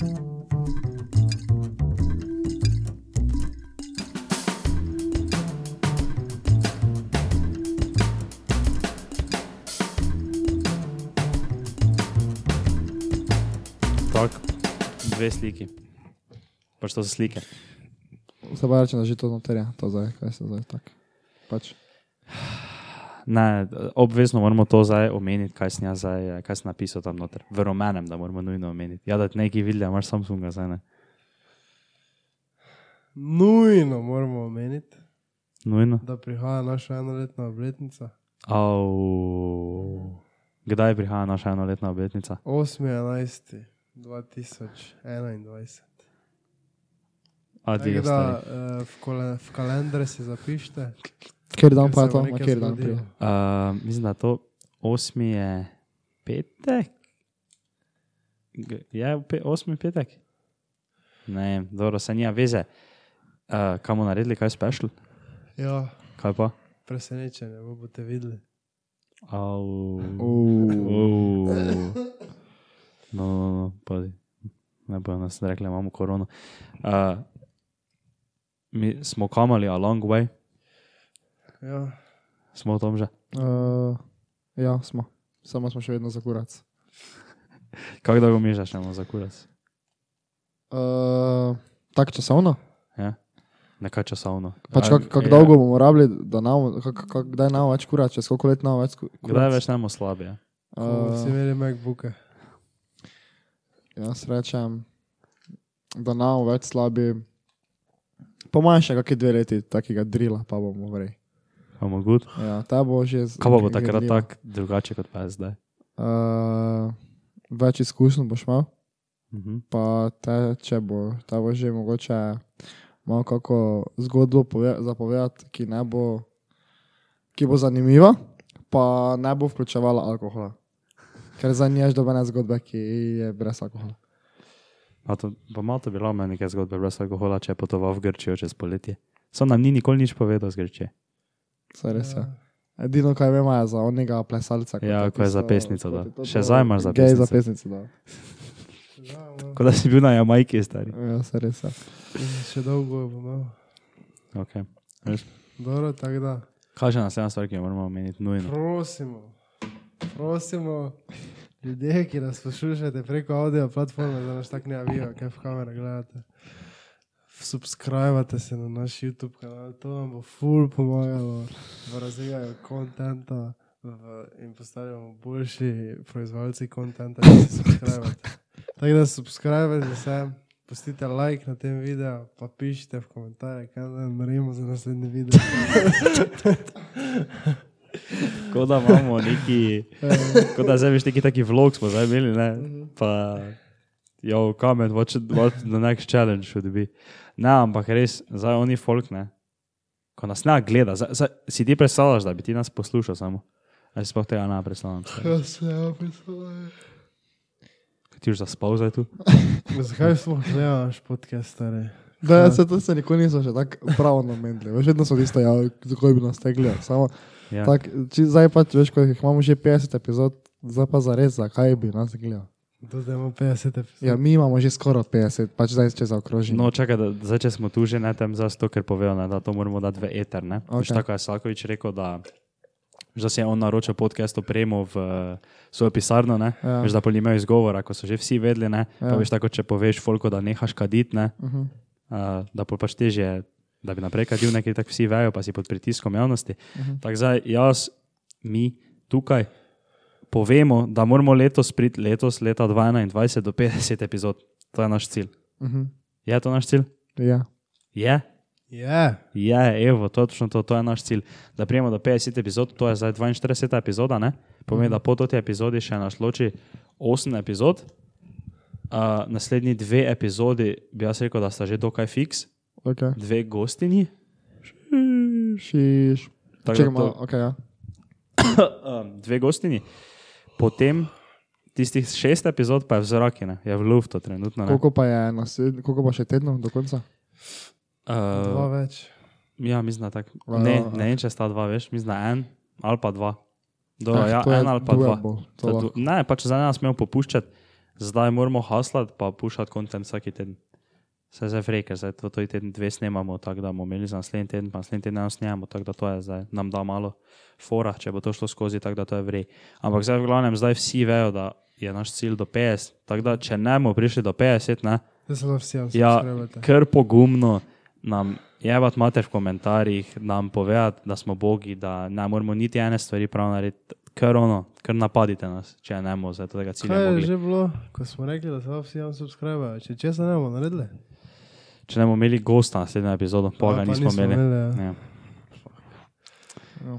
Tako, dve sliki. Pač to so slike. Se pa reče, da že to noterja, to zdaj, kaj se zdaj tako. Pač. Ne, obvezno moramo to zdaj omeniti, kaj sem, jaz zdaj, kaj sem napisal tam noter. V romanem, da moramo nujno omeniti. Ja, da neki vidijo, imaš Samsunga zdaj, ne? Nujno moramo omeniti, Nujno. da prihaja naša enoletna obletnica. Au. Kdaj prihaja naša enoletna obletnica? 8.11.2021. Adijo, da uh, v, kole, v kalendar si zapišite. Kjer dan ker pa je to, bo kjer dan pride. Uh, mislim, da to osmi je petek. G- Je pe, osmi petek? Ne, dobro, se nija veze. Uh, kaj bomo naredili, kaj special? Ja, Kaj pa? presenečenje, bo boste videli. Au. Uuu. Au. No, no, no, pazi. Ne bojo nas rekli, imamo korono. Uh, mi smo kamali a long way, Ja, smo v tom že. Uh, ja, smo. Samo smo še vedno za kurac. Kako dolgo mi že šemo za kurac? Uh, tako časovno? Ja? Nekaj časovno. Pač kako kak ja. dolgo bomo rabili, da nam, kak, kak, kdaj nam več kurac, čez koliko let nam več ku- kurac? Kdaj več nemo slabije? ko si Uh, imeli MacBooke. jaz rečem, da nam več slabi. Po manj še kakšne dve leti takega drila, pa bomo vrej. Good? Ja, ta bo že. Kaj pa bo takrat tako drugače kot pa je zdaj? Uh, več izkušenj boš imel, Mhm. pa te, če bo, ta bo že mogoče malo kako zgodbo pove, zapovedati, ki ne bo, ki bo zanimiva, pa ne bo vključevala alkohola. Ker zaniješ dobene zgodbe, ki je brez alkohola. Pa, to, pa malo to bilo meni neke zgodbe brez alkohola, če je potoval v Grčijo čez poletje. So nam ni nikoli nič povedal z Grčije. Saj res je. Edino, kaj vemo, je za onega plesalca. Ja, ko je dal. ti to- Še zdaj imaš Gej zapestnico. zapestnico, da. Ja, no. Kot da si bil na Jamajki, stari. Ja, saj res je. Še dolgo bo imel. Okay. Dobro, tako da. Kaj je naslednja stvar, ki jo moramo omeniti nujno? Prosimo, prosimo, ljudje, ki nas poslušate preko audio platforme, da nas tako ne avijo, kaj v kamere gledate. Subskrbite se na naš YouTube kanal, to vam bo ful pomagalo v razvijanju kontenta v- in postanemo boljši proizvajalci kontenta, če se subskrbite. Tako da subskrbite se, pustite like na tem videu, pa pišite v komentarje, kaj naj naredimo za naslednji video. Kot da imamo neki, kot da zdaj veš neki taki vlog smo zdaj imeli, ne? Pa, jo, comment, what, should, what the next challenge should be. Ne, ampak res, zdaj oni folk, ne? Ko nas ne gleda, zdaj, zdaj, si ti predstavljaš, da bi ti nas poslušal samo? Ali si sploh tega ne predstavljam? Ja, se ja, predstavljam. Ti už zaspal zdaj tu? Zakaj smo gledali podcast, stari? Da, ja, se to se nikoli niso še tako prav namenili. Veš, vedno so tisto, ja, zakaj bi nas te gledali. Samo, Ja. tak, či, zdaj pa, veš, ko jih imamo že 50 epizod, zdaj pa za res, zakaj bi nas gledali. To zdaj imamo 50 epizod. Ja, mi imamo že skoraj 50, pač zdaj če zaokrožimo. No, čakaj, da, zdaj, če smo tu že na tem, zato ker povejo, ne, da to moramo dati v eter. Ne? Okay. Okej. Tako je Salkovič rekel, da, že si je on naročil podcast opremo v uh, svojo pisarno, ne? Ja. veš, da pol imajo izgovora, ko so že vsi vedeli. Ne? Ja. Pa veš, tako, če poveš folko, da nehaš kaditi, ne? Uh -huh. uh, da pol pač težje, da bi naprej kadil, nekaj tako vsi vejo, pa si pod pritiskom javnosti. Uh Mhm. -huh. Tako zdaj jaz, mi tukaj povemo, da moramo letos priti, letos, leta 2021 do 50 epizod. To je naš cilj. Uh -huh. Je to naš cilj? Ja. Je. Je, evo, točno to, to je naš cilj. Da prijemo do 50 epizod, to je zdaj 42 epizoda, ne? pomeni, da po toti epizodi še nas loči 8 epizod. Uh, naslednji dve epizodi bi jaz rekel, da sta že dokaj fiks, Okay. dve gostini. Šiš. Malo, to- ok, ja. um, dve gostini. Potem tistih šest epizod pa je v zraku, ne? je v luftu trenutno. Ne? Koliko pa je naslednji, koliko pa še tednov do konca? dva Uh, več. ja, mislim, da tako. Ja, Ne, ja. ne vem, če sta dva, veš, mislim, da en ali pa dva. Dobro, Eh, ja, to je en ali pa dva. doable, to To tu- Ne, pač za nas smemo popuščati, zdaj moramo haslati, pa pušati kontent vsak teden. Se zdaj frej, ker zdaj to, to teden dve snemamo, tako da bomo imeli za naslednji teden, pa naslednji teden eno snemamo, tako da to je zdaj nam da malo fora, če bo to šlo skozi, tako da to je vrej. Ampak zdaj v glavnem, zdaj vsi vejo, da je naš cilj do 50, tako da če ne bomo prišli do 50, ne, Da se lahko vsi Ja, kar pogumno nam jebat mater v komentarjih, nam povedati, da smo bogi, da ne moramo niti ene stvari prav narediti. Kar ono, kar napadite nas, če ne bomo za tega cilja Kaj je mogli. že bilo, ko smo rekli, da se lahko vsi subscribejo? Če česa ne bomo naredili? Če ne bomo imeli gosta na naslednjo epizodo, pa ga A, nismo imeli. ja. Ja.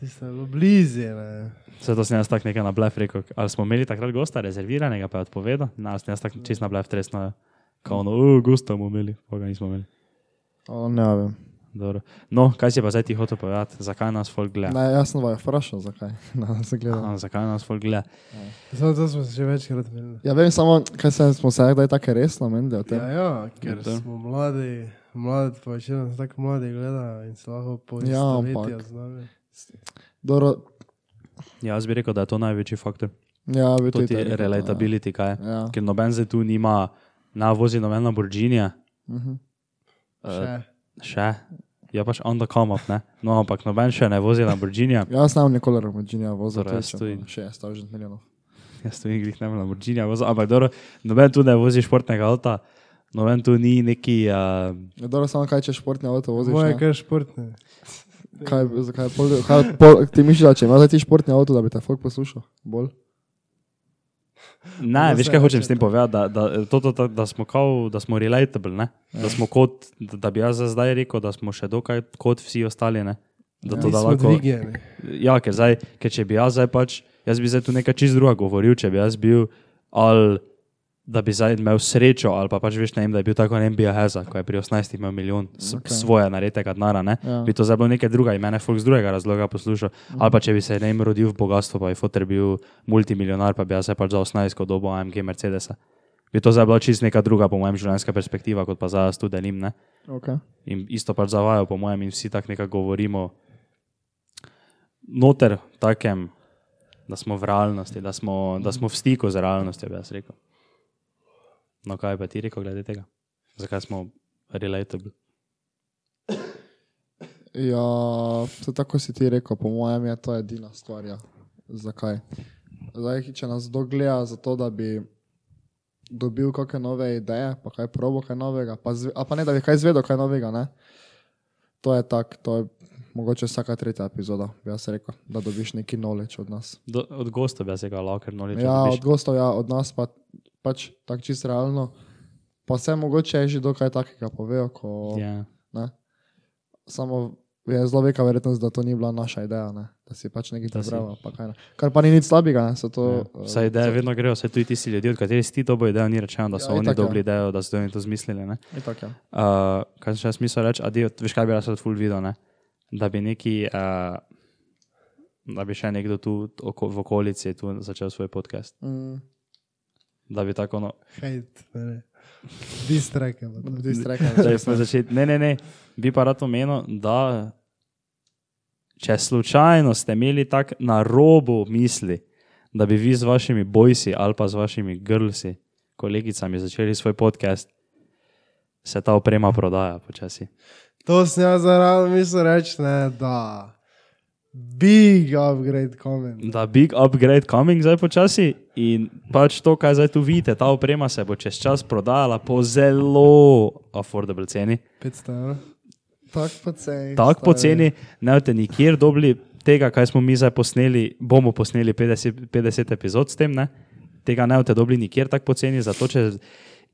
Tiste je bilo blizu, ne. Zato sem jaz tako nekaj na blef rekel. Ali smo imeli takrat gosta rezerviranega, pa je odpovedal? Na, sem jaz tako čist na blef tresno. Kao ono, "O, gosta bomo imeli, pa ga nismo imeli. O, ne vem. Dobro. No, kaj si pa zdaj ti hotel povedati? Zakaj nas folk gleda? Ne, jaz sem vaju vprašal, zakaj. Na, se gleda. Aha, zakaj nas folk gleda? Samo to smo se že večkrat menili. Ja, vem samo, kaj se, smo se kdaj tako resno menili o tem. Ja, ja, ker Ja, to. smo mladi, mladi, pa večino nas tako mladi gledajo in se lahko po Ja, ampak- z nami. Dobro, Ja, jaz bi rekel, da je to največji faktor. ja, bi To tudi ti je rekel, relatability, kaj je. Ja. Ker noben zdaj tu nima, na vozi noben Lamborghini, Mhm. Še. še. Je pač on the come up, ne? No, ampak noben še ne vozi Lamborghini. Jaz sem nikoli Lamborghini vozil, Torej, to je jaz tudi. 60 milijonov. Jaz tu igrih ne vem Lamborghini vozil, ampak dobro, noben tu ne vozi športnega avta, noben tu ni neki, uh, Ja, dobro, samo kaj če športni avto voziš. Moje ne? kar športne. Kaj, zakaj, pol, kaj, pol, ti misliš, da če imaš ti športni avto, da bi te folk poslušal? Bolj? Ne, To veš kaj hočem s tem povedati, da, da, to, to, to, da smo kao, da smo relatable, ne? Da smo kot, da, da bi jaz zdaj rekel, da smo še dokaj kot vsi ostali, ne? Da to Mi da lahko. dvigeni. Ja, ker, zdaj, ker če bi jaz zdaj pač, jaz bi zdaj tu nekaj čist druga govoril, če bi jaz bil, ali da bi zdaj imel srečo, ali pa pač veš, ne vem, da je bil tako NBA Heza, ko je pri 18 imel milijon okay. svoje naredega denara, ne? Ja. Bi to zdaj bilo nekaj druga in mene folk z drugega razloga poslušal. Mhm. Ali pa če bi se ne vem rodil v bogatstvu, pa bi fotor bil multimilionar, pa bi jaz zdaj pač za 18 dobo AMG Mercedesa. Bi to zdaj bila čist neka druga, po mojem, življenjska perspektiva, kot pa zdaj jaz tu delim, ne? Okay. in isto pač zavajo, po mojem, in vsi tako nekako govorimo, noter takem, da smo v realnosti, da smo, da smo v stiku z realnostjo, bi jaz rekel. No, kaj pa ti rekel glede tega? Zakaj smo relatable? Ja, to tako si ti rekel, po mojem je to edina stvar. Ja. Zakaj? Zdaj, če nas kdo gleda za to, da bi dobil kakšne nove ideje, pa kaj probo kaj novega, pa, zve, pa ne, da bi kaj izvedel kaj novega, ne? To je tako, to je mogoče vsaka tretja epizoda, bi jaz rekel, da dobiš neki knowledge od nas. Do, od gosta bi jaz rekel, lauker, no, Ja, od gostov, ja, od nas pa pač tako čisto realno. Pa vse mogoče je že dokaj takega povejo, ko Ja. ne. Samo je zelo velika verjetnost, da to ni bila naša ideja, ne? da si pač nekaj prebral. pa kaj ne. Kar pa ni nič slabega, ne? to. Ja. eh, Vse ideje vedno grejo, vse tudi tisti ljudje, od katerih si ti dobo idejo, ni rečeno, da so Ja, oni itak, ja. dobili idejo, da so oni to zmislili. Ne? Itak, ja. Uh, kaj sem še jaz mislil reči, adijo, veš kaj bi jaz od full video, ne? da bi neki, uh, da bi še nekdo tu oko, v okolici tu začel svoj podcast. Mm, Da bi tako, no, Hejt, ne. Distrake. bi smo začeli, ne, ne, ne, bi pa rad omenil, da če slučajno ste imeli tako na robu misli, da bi vi z vašimi bojsi ali pa z vašimi grlsi, kolegicami začeli svoj podcast, se ta oprema prodaja počasi. To sem jaz zaradi mislil reči, ne, da. Big upgrade comment. Da, big upgrade coming zdaj počasi in pač to, kaj zdaj tu vidite, ta oprema se bo čez čas prodajala po zelo affordable ceni. 500 evrov. Tako poceni. Tako stari. poceni, ne boste nikjer dobili tega, kaj smo mi zdaj posneli, bomo posneli 50, 50 epizod s tem, ne? tega ne boste dobili nikjer tako poceni, zato če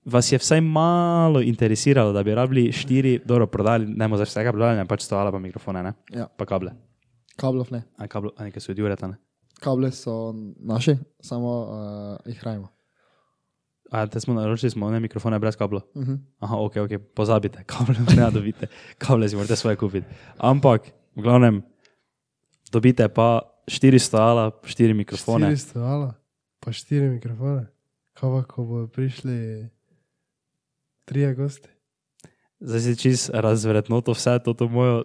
vas je vsaj malo interesiralo, da bi rabili štiri, dobro, prodali, ne bomo za vsega prodali, pač stojala pa mikrofone, ne? Ja. pa kable, Kablov ne. a, kablo, a nekaj so od Jureta, ne. Kable so naši, samo uh, jih hranimo. A te smo naročili, smo ne mikrofone brez kabla. Uh -huh. Aha, ok, ok, pozabite, kable ne dobite, kable si morate svoje kupiti. Ampak, v glavnem, dobite pa 400 ala, 4 mikrofone. 400, ala, pa 4 mikrofone. Kaj pa, ko bodo prišli trije gosti? Zdaj si čist razvredno to vse, to, to mojo,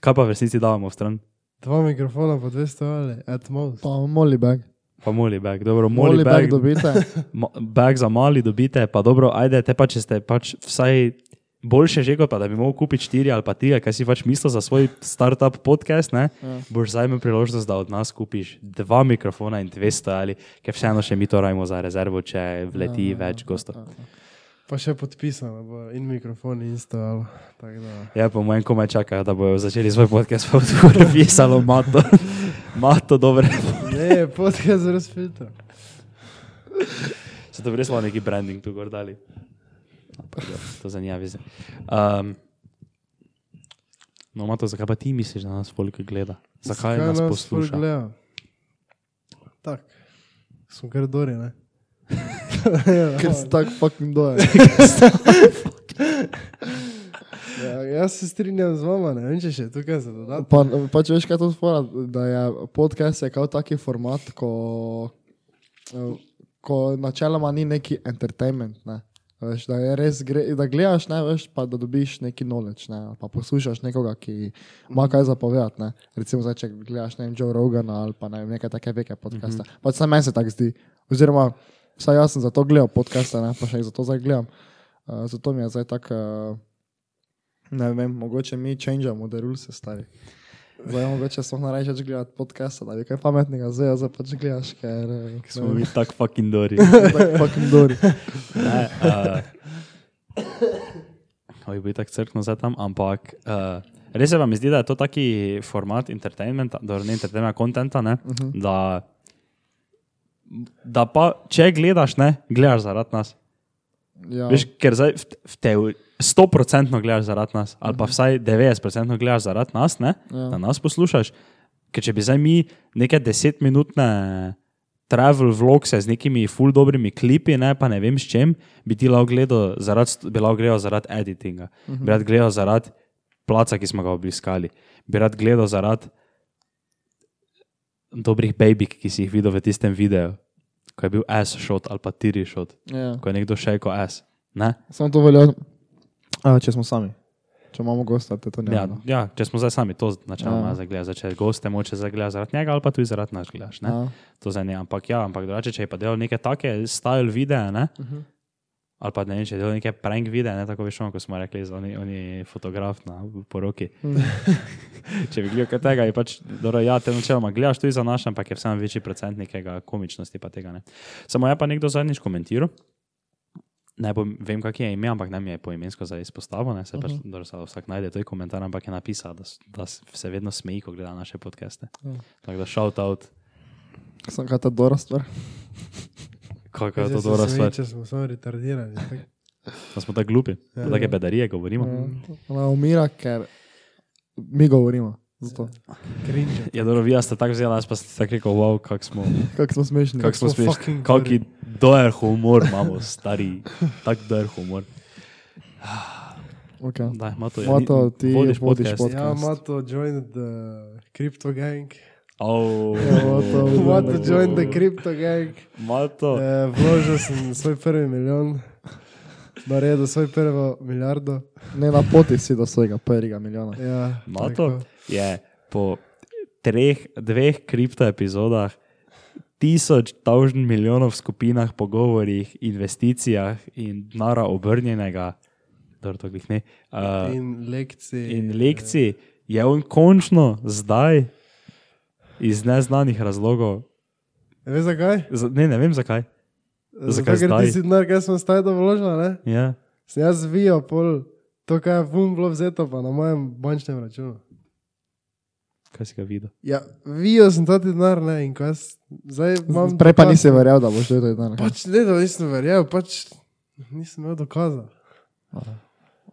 kaj pa v resnici davamo v stran. Dva mikrofona pa 200 ali, at most. Pa molly bag. Pa moli bag, dobro, Moli moli bag bag, dobite. bag za mali dobite, pa dobro, ajde, te pa če ste pač vsaj boljše že kot pa da bi mogel kupiti štiri ali pa tri, kaj si pač mislil za svoj startup podcast, ne? Ja. Boš zdaj imel priložnost, da od nas kupiš dva mikrofona in dve stojali, ker vseeno še mi to rajmo za rezervo, če vleti Ja, več gostov. Pa še podpisano, bo in mikrofon, in tako da. Ja, po mojem komaj čakajo, da bojo začeli svoj podcast, pa bodo pisalo mato, mato dobre. Ne, podcast brez filtra. Se to res malo neki branding tu gor dali. Ja, to za njega vize. Um, no, Mato, zakaj pa ti misliš, da nas folk gleda? Zakaj, nas ful posluša? gleda? Tak, smo kar dori, ne? Ker si tak fucking dojen. Ja, jaz se strinjam z vama, ne vem, če še tukaj za dodatno. Pa, pač veš, kaj to spora, da je podcast je kao taki format, ko, eh, ko načeloma ni neki entertainment. Ne? Veš, da je res, gre, da gledaš, ne, veš, pa da dobiš neki knowledge, ne, pa poslušaš nekoga, ki ima kaj zapovedati. Ne. Recimo, zdaj, če gledaš ne, vem, Joe Rogana ali pa ne, vem, nekaj take veke podcaste. Mm -hmm. Pač samo meni se tako zdi. Oziroma, vsaj jaz sem zato gledal podcaste, ne, pa še jih zato zdaj gledam. Uh, zato mi je zdaj tako, uh, ne vem, mogoče mi changeamo, da rules stari. Zdaj mogoče smo na reči gledati podcaste, da bi kaj pametnega zdaj, zdaj pač gledaš, ker eh, Smo mi tako fucking dori. tako fucking dori. Ne, uh, oj, bi tako crkno zdaj tam, ampak uh, res se vam zdi, da je to taki format entertainmenta, dobro, ne entertainmenta, kontenta, ne, uh -huh. da, da pa, če gledaš, ne, gledaš zaradi nas. Ja. Veš, ker zdaj v, teoriji 100% gledaš zaradi nas, ali pa vsaj 90% gledaš zaradi nas, ne, Ja. da nas poslušaš. Ker če bi zdaj mi neke desetminutne travel vlogse z nekimi full dobrimi klipi, ne, pa ne vem s čem, bi ti lahko gledal zaradi, bi lahko gledal zaradi editinga, uh -huh. bi rad gledal zaradi placa, ki smo ga obiskali, bi rad gledal zaradi dobrih babik, ki si jih videl v tistem videu, ko je bil S shot ali pa tiri shot, Ja. ko je nekdo še rekel S. Ne? Samo to velja, a, če smo sami. Če imamo gosta, te to ne. Ja, ja, če smo zdaj sami, to načeloma Ja. zdaj gledaš, zdaj, če goste moče zdaj gledati zaradi njega ali pa tudi zaradi nas gledaš. Ne? Ja. To zdaj ne, ampak ja, ampak drugače, če je pa delal neke take style videe, ne? Uh -huh. Ali pa ne vem, če delal neke prank videe, ne tako veš, ono, ko smo rekli, da oni, oni fotograf na poroki. če bi gledal kaj tega, je pač, dobro, ja, te načeloma gledaš tudi za naš, ampak je vseeno večji procent nekega komičnosti pa tega ne. Samo je pa nekdo zadnjič komentiral. Ne bom, vem, kak je ime, ampak ne mi je poimensko za izpostavo. Ne, se pač, dobro, se vsak najde to je komentar, ampak je napisal, da, da se vedno smeji, ko gleda naše podcaste. Ja. Tako da shout out, Sem kaj ta dobra stvar. Kako je to dobra smeji, stvar. Če smo samo retardirani. tako. Da smo tako glupi, da take bedarije govorimo. Ona umira, ker mi govorimo. Ja, dobro, vi ste tako vzeli, jaz pa ste tako rekel, wow, kak smo, Kako smo smešni. kak smo smešni, fucking kaki dojer humor imamo, stari, tak dojer humor. Okay. Daj, Mato, ja, Mato, ni- ti vodiš vodiš podcast. podcast. Ja, Mato joined the crypto gang. Oh, Mato, Mato joined the crypto gang. Mato, Eh, Vložil sem svoj prvi milijon, naredil svoj prvo milijardo. Ne na poti si do svojega prvega milijona. Ja, Mato tako. je po treh, dveh kripto epizodah, tisoč tavžen milijonov skupinah, pogovorih, investicijah in nara obrnjenega, to glih ne, uh, In lekcij. in lekcij, je on končno zdaj iz neznanih razlogov, Eh, Veš zakaj? z- ne, ne vem zakaj. Zato, Zakaj ker zdaj? ti si denar, kaj smo staj dovoložili, ne? Ja. Sem jaz zvijal pol, to kaj je vum bilo vzeto pa na mojem bančnem računu. Kaj si ga videl? Ja, vijal sem ta denar, ne, in ko jaz zdaj imam... Prej pa nisi ne. verjel, da boš to danes. Pač ne, da nisem verjel, pač nisem imel dokaza.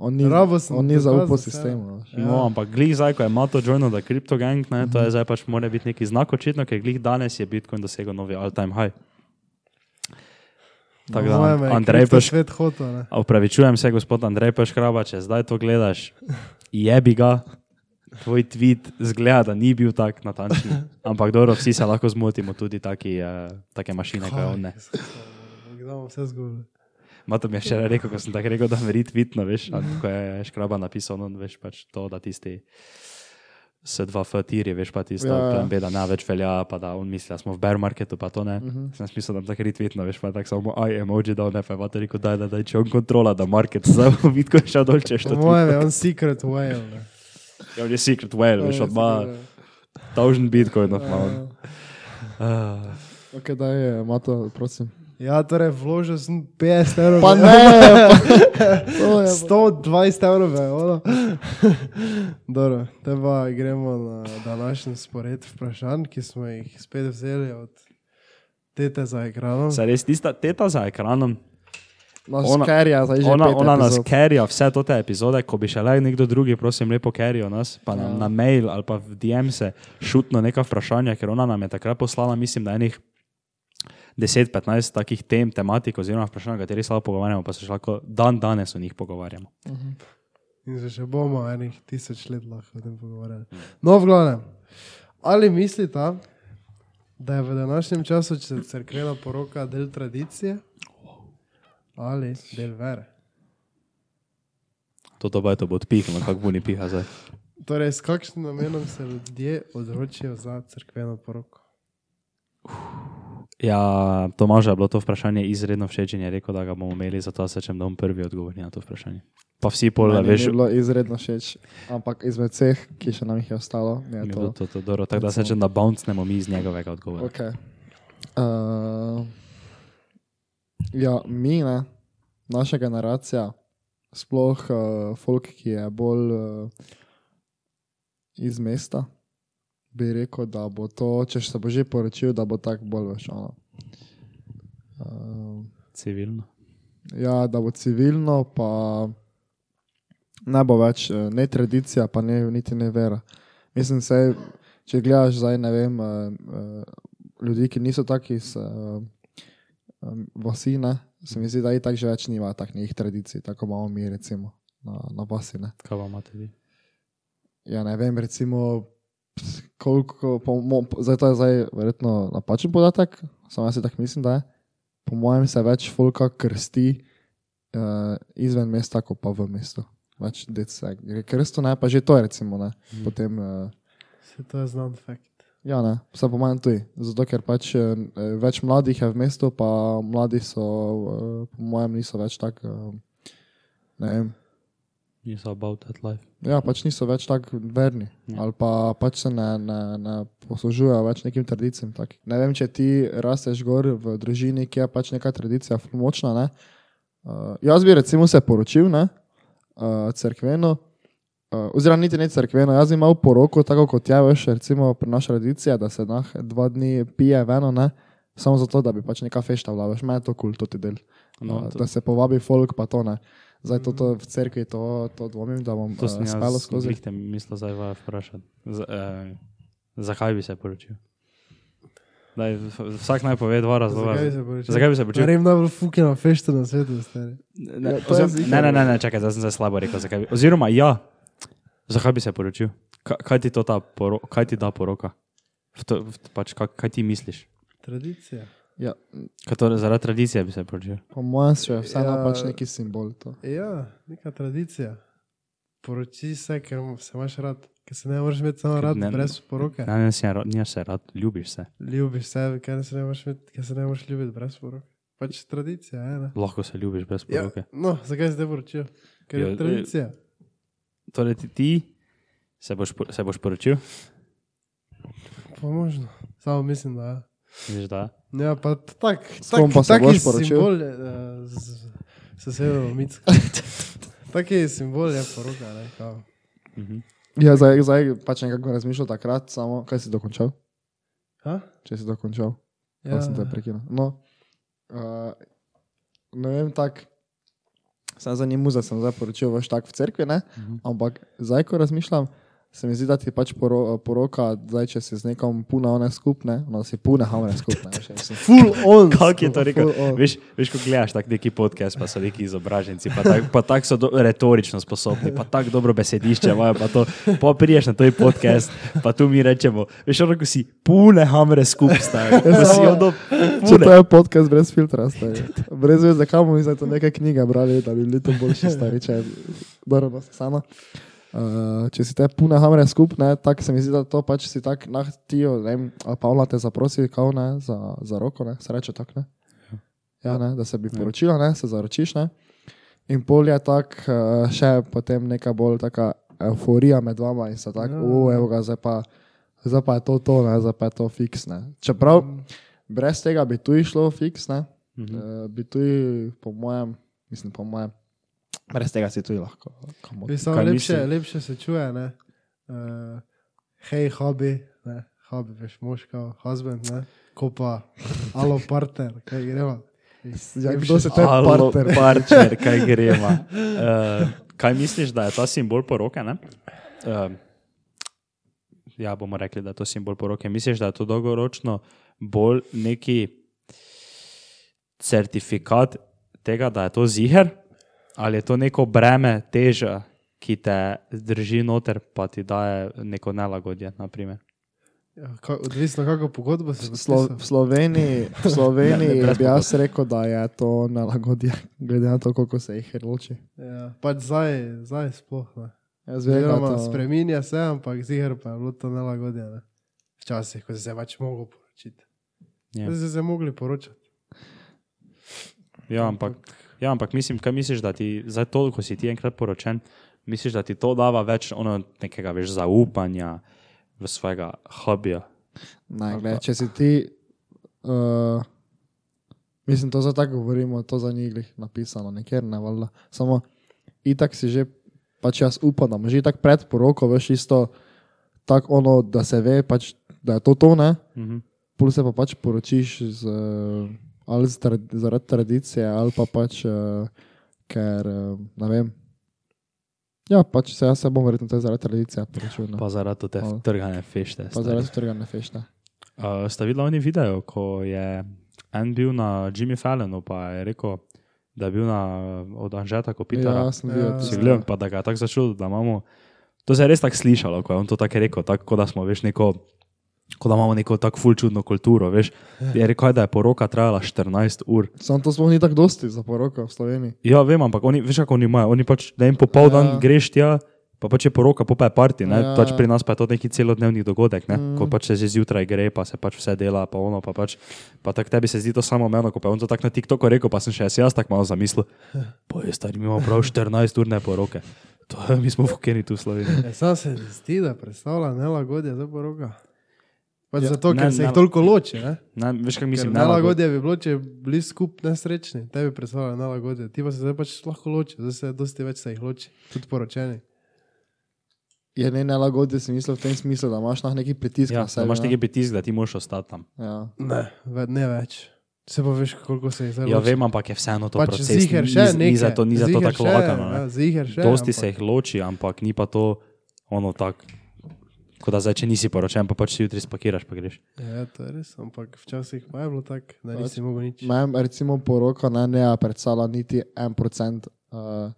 On ni, Rabo sem on ni zaupal sistemu. veš. Ja. No, ampak glih zdaj, ko je Mato joinal the crypto gang, ne, to je zdaj pač mora biti neki znak očitno, ker glih danes je Bitcoin dosegel novi all-time high. Tako da, Moje me je Andrej Peš, svet hotel, ne. opravičujem se, gospod Andrej Peškraba, če zdaj to gledaš, jebi ga, tvoj tweet zgleda, da ni bil tak natančen. Ampak dobro, vsi se lahko zmotimo, tudi taki, uh, take mašine, kot je on. Kdaj bom vse zgubil? Mato mi je včeraj rekel, ko sem tako rekel, da mi rit vidno, veš, ko je škraba napisal, no, veš, pač to, da tisti se dva fatiri, veš pa tisto, Ja, ja, ja. plan B, da ne več velja, pa da on misli, da smo v bear marketu, pa to ne. Uh Mhm. -huh. Sem smisel, da bi tako retvitno, veš pa tako samo aj emoji dal, ne pa je rekel, daj, da daj, če on kontrola, da market zdaj vidko je šel dol, če Po što ti. mojem je on secret whale. ne. Ja, on je secret whale, veš, Ja, odma secret taužen bitcoinov ima on. Ja. Ah. Ok, daj, Mato, prosim. Ja, torej vložil sem 50 evrov. Pa ne, pa, to je pa. 120 evrov. Dobro, te pa gremo na današnji spored vprašanj, ki smo jih spet vzeli od tete za ekranom. Se res tista teta za ekranom, Nas Ona- kerja, ona, ona nas kerja vse te epizode, ko bi še le nekdo drugi, prosim, lepo kerijo nas, pa nam Ja. na mail ali pa v DM se šutno neka vprašanja, ker ona nam je takrat poslala, mislim, da enih 10-15 takih tem, tematik oziroma vprašanj, o katerih se lahko pogovarjamo, pa se še lahko dan danes o njih pogovarjamo. In se še bomo enih tisoč let lahko o tem pogovarjali. No, v glavnem, ali mislite, da je v današnjem času če- cerkvena poroka del tradicije ali del vere? To pa je to bo odpihnilo, kako bo ni piha zdaj. Torej, s kakšnim namenom se ljudje odločijo za cerkveno poroko? Ja, Tomažu je bilo to vprašanje izredno všeč in je rekel, da ga bomo imeli, zato se čem, da bom prvi odgovoril na to vprašanje. Pa vsi pol, Meni veš, je bilo izredno všeč, ampak izmed vseh, ki še nam jih je ostalo, je mi je to. to, to dobro, tako da se čem, da bouncnemo mi iz njegovega odgovora. Okay. Uh, ja, mi, ne, naša generacija, sploh uh, folk, ki je bolj uh, iz mesta, bi rekel, da bo to, če se bo že poročil, da bo tako bolj veš. ono. Uh, Civilno. ja, da bo civilno, pa ne bo več eh, ne tradicija, pa ne, niti ne vera. Mislim, se, če gledaš zdaj, ne vem, uh, uh, ljudi, ki niso taki iz uh, um, vasi, ne, se mi zdi, da i tak že več nima takih tradicij, tako imamo mi recimo na, na vasi. Ne. Kaj vam imate vi? Ja, ne vem, recimo, koliko, po, mo, zdaj to je zdaj verjetno napačen podatek, samo jaz si tako mislim, da je. Po mojem se več folka krsti uh, izven mesta, kot pa v mestu. Več dec se gre krsto, ne, pa že to recimo, ne. Mhm. Potem, uh, Se to je znan fakt. ja, ne, vse po mojem tudi. Zato, ker pač uh, več mladih je v mestu, pa mladi so, uh, po mojem, niso več tako, uh, ne vem, Niso about that life. Ja, pač niso več tako verni. Ja. Ali pa pač se ne, ne, ne poslužujejo več nekim tradicijam. Tak. Ne vem, če ti rasteš gor v družini, ki je pač neka tradicija močna. Ne? Uh, jaz bi recimo se poročil, ne, uh, cerkveno, uh, oziroma niti ne cerkveno, jaz bi imel poroko, tako kot je veš, recimo pri naši tradiciji, da se nah dva dni pije veno, ne, samo zato, da bi pač neka fešta bila, veš, meni je to kul, cool, to ti del. No, uh, to, da se povabi folk, pa to ne. Zdaj to, to v cerkvi, to, to dvomim, da bom to uh, jaz skozi. skozi. mislil zdaj vas vprašati. Z, eh, zakaj bi se poročil? Daj, vsak naj pove dva razloga. Zakaj bi se poročil? Zakaj bi se poročil? Naredim najbolj fukena fešta na svetu, stari. Ne, Ja, je oziroma- ne, ne, ne, ne, čakaj, zdaj sem se slabo rekel. Zakaj bi, oziroma, ja, zakaj bi se poročil? Kaj, kaj ti to ta poro, kaj ti da poroka? V to, v, pač, kaj, kaj ti misliš? Tradicija. Ja, Kaj to, zaradi tradicije bi se poročil? po mojem je vseeno Ja. ja. pač neki simbol. To. Ja, neka tradicija. Poroči se, ker se imaš rad, ker se ne moreš imeti samo rad, Ne- ne, brez poroke. Ne, ne, rad, nisi se rad, ljubiš se. Ljubiš se, ker se ne moreš, imeti, ker se ne moreš ljubiti brez poroke. Pač tradicija, je, ne? Lahko se ljubiš brez Ja, poroke. no, zakaj si te poročil? Ker Ja, je tradicija. Torej, ti, ti se, boš, se boš poročil? Pa možno. Samo mislim, da je. Misliš, da? Ja, pa tak, tak, pa se taki boš poročil? simbol je, uh, z sosedom Micko. Taki simbol je poroka, ne? Kao. Mhm. Ja, zdaj, zdaj pač nekako razmišljal takrat, samo kaj si dokončal. Ha? Če si dokončal, ja. Ja, sem te prekinil. No, uh, ne vem, tako. Sem zanimiv, da sem zdaj poročil veš tak v cerkvi, ne? Mhm. ampak zdaj, ko razmišljam, se mi zdi, da ti pač poro, poroka, zdaj, če si z nekom puna one skupne, no, si puna hamre skupne. Full on. Kako je to rekel? Veš, veš, ko gledaš tak neki podcast, pa so neki izobraženci, pa tako tak so do, retorično sposobni, pa tako dobro besedišče imajo, pa to, pa priješ na toj podcast, pa tu mi rečemo, veš, ono, ko si pune hamre skupaj, pa ono Če to je podcast brez filtra, stari. Brez veze, kam bomo zdaj to neke knjige brali, da bi bili to boljši stari, če je dobro, no, samo. Uh, če si te pune hamre skupne, tako se mi zdi, da to pač si tak nahtijo, ne vem, Pavla te zaprosi, kao ne, za, za roko, ne, se reče tako, ne. Ja, ne, da se bi poročila, ne, se zaročiš, ne. In pol je tak, uh, še potem neka bolj taka euforija med vama in se tako, Ja. ja. evo ga, zdaj pa, zdaj pa je to to, ne, zdaj pa je to fiks, ne. Čeprav brez tega bi tu išlo fiks, ne, Mhm. uh, bi tu, po mojem, mislim, po mojem, brez tega si tu lahko. samo Kaj lepše, mislim? lepše se čuje, ne. Uh, hej, hobi, ne. Hobi, veš, moška, husband, ne. Ko pa, alo partner, kaj greva. Ja, kdo se te Alo, partner? partner, kaj gremo. Uh, kaj misliš, da je ta simbol poroke? ne? Uh, ja, bomo rekli, da je to simbol poroke. Misliš, da je to dolgoročno bolj neki certifikat tega, da je to ziger, ali je to neko breme, teža, ki te drži noter, pa ti daje neko nelagodje, naprimer. Ja, ka, odvisno, kako pogodbo se Slo, v. Sloveniji, v Sloveniji Ne, ne, brez bi jaz rekel, da je to nelagodje, glede na to, koliko se jih loči. Ja, pač zdaj, zdaj sploh ne. Jaz vem, da to spreminja se, ampak ziger pa je bilo to nelagodje. Ne? Včasih, ko si se pač mogel poročiti. Ja. Zdaj si se mogli poročati. Ja, ampak, ja, ampak mislim, kaj misliš, da ti za to, ko si ti enkrat poročen, misliš, da ti to dava več ono, nekega več zaupanja v svojega hobija? Ne, gled, če si ti, uh, mislim, to za tako govorimo, to za njih napisano, nekjer ne valjda. Samo itak si že, pač jaz upam, že tako pred poroko, veš isto, tako ono, da se ve, pač, da je to to, ne? Mhm. Pol se pa pač poročiš z, uh, ali z trad, zaradi tradicije, ali pa pač, uh, ker, uh, ne vem. Ja, pač se jaz se bom verjetno tudi zaradi tradicije poročil. ne. Pa zaradi te Hvala. trgane fešte. Pa stari. zaradi trgane fešte. Uh, sta videla oni video, ko je en bil na Jimmy Fallonu, pa je rekel, da je bil na, od Anžeta Kopitara. Ja, sem bil. Ja. Si gledal, pa da ga je tako začutil, da imamo. To se je res tako slišalo, ko je on to tako rekel, tako kot da smo, veš, neko. Kot da imamo neko tako ful čudno kulturo, veš. Je rekel, da je poroka trajala 14 ur. Sam to sploh ni tako dosti za poroko v Sloveniji. Ja, vem, ampak oni, veš, kako oni imajo. Oni pač, da jim popoldan Ja. ja. greš tja, pa pač je poroka, pa je parti. Ja. Ja. Pač pri nas pa je to neki celodnevni dogodek, ne? Mm. Ko pač se že zjutraj gre, pa se pač vse dela, pa ono, pa pač. Pa tako tebi se zdi to samo meno, ko pa je on to tako na TikToku rekel, pa sem še jaz, jaz tako malo zamislil. Pa je stari, mi imamo prav 14 urne poroke. To, mi smo fukeni tu v Sloveniji. Ja, sam se zdi, da predstavlja nelagodje za poroka. Pač Ja, zato, ker ne, se jih toliko loči. Ne? Ne, veš, kaj Mislim, nelagodje bi bilo, če bi bili skupaj nesrečni, tebi predstavlja nelagodje. Ti pa se zdaj pač lahko loči, zdaj se dosti več se jih loči, tudi poročeni. Je ne nelagodje, si mislil v tem smislu, da imaš neki pritisk Ja, na sebe. imaš ne? neki pritisk, da ti moraš ostati tam. Ja. Ne, ve, ne več. Se pa veš, koliko se jih zdaj Ja, loči. vem, ampak je vseeno to pač proces. ziher še ni, ni nekaj. za to, ni za to tako še, lakano. Ja, ziher še. Dosti ampak- se jih loči, ampak ni pa to ono tako. Kot da zdaj, če nisi poročen, pa pač si jutri spakiraš, pa greš. Ja, to je res, ampak včasih pa je bilo tako, da Pač nisi mogel nič. Mem, recimo poroka ne, ne predstavlja niti en procent, uh,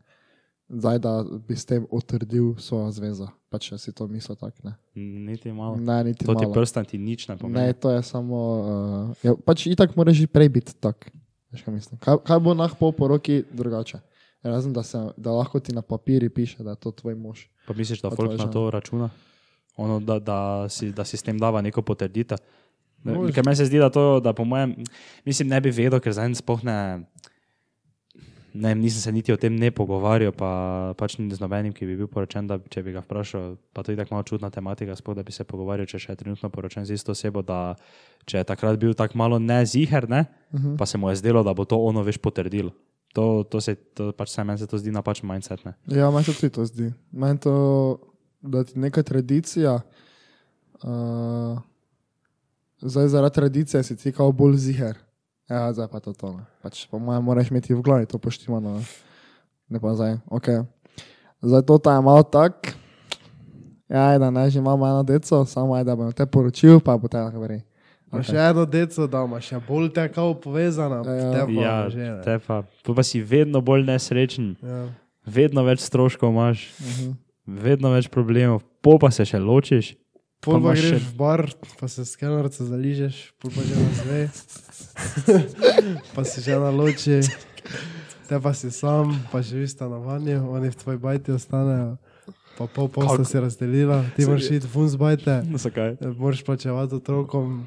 zdaj da bi s tem utrdil svojo zvezo. Pač če si to mislil tako, ne. Niti malo. Ne, niti To ti malo. prstan ti nič ne Ne, pomeni. to je samo, uh, ja, pač itak moraš že prej biti tak. Veš, kaj, mislim. kaj, kaj bo nah po poroki drugače? Razen, da, se, da lahko ti na papiri piše, da je to tvoj mož. Pa misliš, da Pa folk na to računa? Ono, da, da, si, da si s tem dava neko potrditev. Može. Ker meni se zdi, da to, da po mojem, mislim, ne bi vedel, ker zdaj spoh ne. Ne, vem, nisem se niti o tem ne pogovarjal, pa pač ni z nobenim, ki bi bil poročen, da če bi ga vprašal, pa to je tako malo čudna tematika, spoh, da bi se pogovarjal, če še je trenutno poročen z isto osebo, da če je takrat bil tako malo neziher, ne, Uh -huh. pa se mu je zdelo, da bo to ono veš potrdilo. To, to se, to pač se meni se to zdi napačen mindset, ne. Ja, meni se tudi to zdi. Meni to, da ti neka tradicija, uh, zdaj zaradi tradicije si ti kao bolj ziger. Ja, zdaj pa to to. Ne. Pač, po mojem, moraš imeti v glavi to poštivano. Ne. ne pa zdaj, ok. Zdaj to ta je malo tak. Ja, da ne, že imamo eno deco, samo aj, da bom te poročil, pa bo te lahko verjel. Okay. Še eno deco, da imaš še bolj te kao povezana, Ja, ja. te pa Ja, že te pa, si vedno bolj nesrečen, Ja. vedno več stroškov imaš, Uh -huh. Vedno več problemov, pol pa se še ločiš. Pol Pa pa greš še- v bar, pa se skenerce zaližeš, pol pa že nas ve. pa si že na loči, te pa si sam, pa živiš v stanovanju, oni v tvoji bajti ostanejo. pa pol posta Kako? si razdelila, ti moraš iti fun zbajte, No, moraš plačevati otrokom,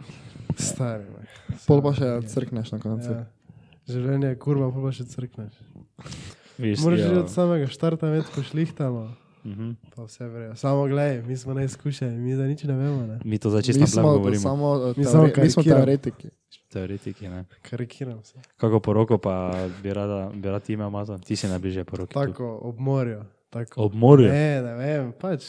stari. ne. Pol pa še crkneš na koncu. Ja. Življenje je kurva, pol pa še crkneš. Viš, Moraš ja. že od samega štarta imeti pošlihtano, Mhm. pa vse vrejo. Samo gledaj, mi smo neizkušeni, mi da nič ne vemo, ne. Mi to to govorimo. samo, eh, Mi samo mi smo teoretiki. Teoretiki, ne. Karikiram se. Kako poroko pa bi rada, bi rad imel mazo? Ti si najbližje poroki. Tako, ob morju. Tako. Ob morju? Ne, ne vem, pač.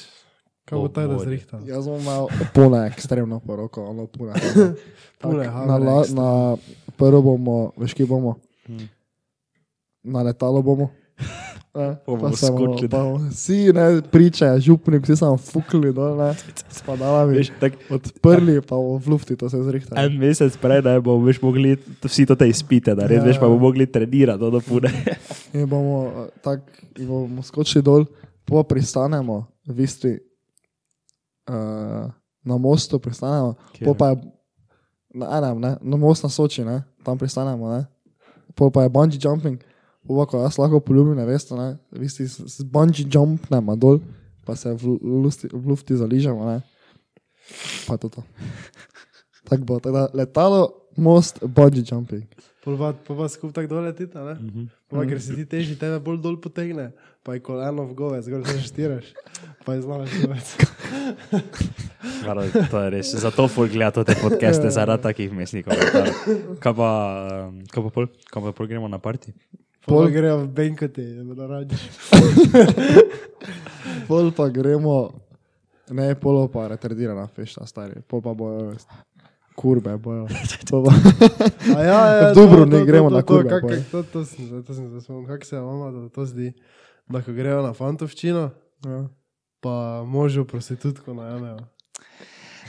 Kako bo tako zrihtal? Jaz bom imel puno ekstremno poroko, ono puno. Pune Tak, na, la, na prvo bomo, veš, kje bomo, Hm. na letalo bomo. Ne, Bomo pa skočili. pa Vsi ne priče, župnik, vsi samo fukli dol, ne, spadala mi. Veš, tak, Odprli pa v lufti, to se zrihta. en mesec prej, da bomo veš mogli vsi to te izpite, da res, Ja. veš, pa bomo mogli trenirati do pune. In bomo eh, tako, in bomo skočili dol, po pristanemo, v Istri, uh, na mostu pristanemo, po pa je na enem, ne, na most na Soči, ne, tam pristanemo, ne, pa je bungee jumping, po pa ko jaz lahko poljubim, ne veste, ne, v Istri s, s bungee jumpnemo dol, pa se v, lusti, v lufti zaližemo, ne, pa to to. Tako bo, tako da letalo, most, bungee jumping. Pa, pa skup tako dol letita, ne? Mhm. Pa, ker si ti teži, tebe bolj dol potegne, pa je koleno v govec, zgor se štiraš, pa je zlamaš govec. Mara, to je res. Zato ful gleda te podcaste zaradi takih mesnikov. Kaj pa, kaj pa pol, kaj pa pol gremo na parti? Pol Pol- grejo v benkoti, da bodo radi. Pol pa gremo, ne, polo pa retardirana fešta, stari. Pol pa bojo, kurbe bojo. Pol A ja, ja, V Dubrovnik gremo na kurbe, boje. kak, to, to, sem, to sem se spomnil, kako se mama da to zdi, da ko grejo na fantovščino, ja. pa možu prostitutko najamejo.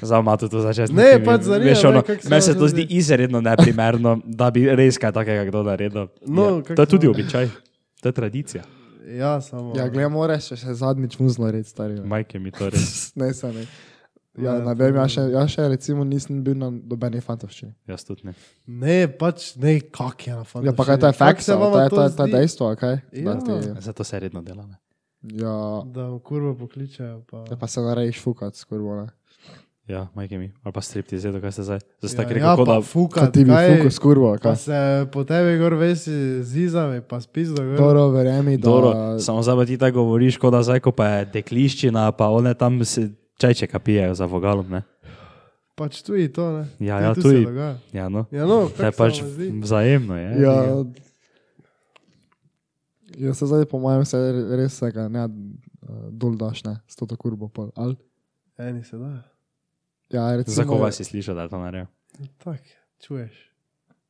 Za mato to začeti. Ne, pač zanima Veš, me, ono, kako se Meni se vam to zdi izredno neprimerno, da bi res kaj takega kdo naredil. No, ja. To je tudi vam- običaj, to je tradicija. Ja, samo. ja, gledaj, moraš še, še zadnjič muzlo reči, stari. ne. Majke mi to res. Ne, se ne. Ja, Ne, ne vem, ja še, ja še recimo nisem bil na dobeni fantovščini. Jaz tudi ne. Ne, pač ne, kak je na fantovščini. Ja, pa kaj to je fakt, se to je, to je, to je zdi? dejstvo, kaj? Ja. Da, ti, Zato se redno dela. Ne? ja, Da kurvo pokličejo, pa... ja, pa se narediš fukat, skurbo, ne. Ja, majke mi. Ali pa stripti, zdaj, kaj ste zdaj. Zdaj ste ja, rekel, ja, kot pa da. fukat, Kaj ti fukat, skurbo, Pa kaj? se po tebi gor vesi zizami, pa spizdo gor. Dobro, verjemi, da... Dobro, samo zdaj ti tako govoriš, kot da zdaj, ko pa je dekliščina, pa one tam se čajčeka pijejo za vogalom. Ne? Pač tu je to, ne? Ja, ja, tu se je. Ja, no. Ja, no, To je kako pač se vzajemno. Je. Ja, ja se zdaj po mojem se res tega ne dol daš, ne, s to kurbo. Eni se da. Ja, recimo, Za koga si slišal, da je to naredil? Tak, čuješ.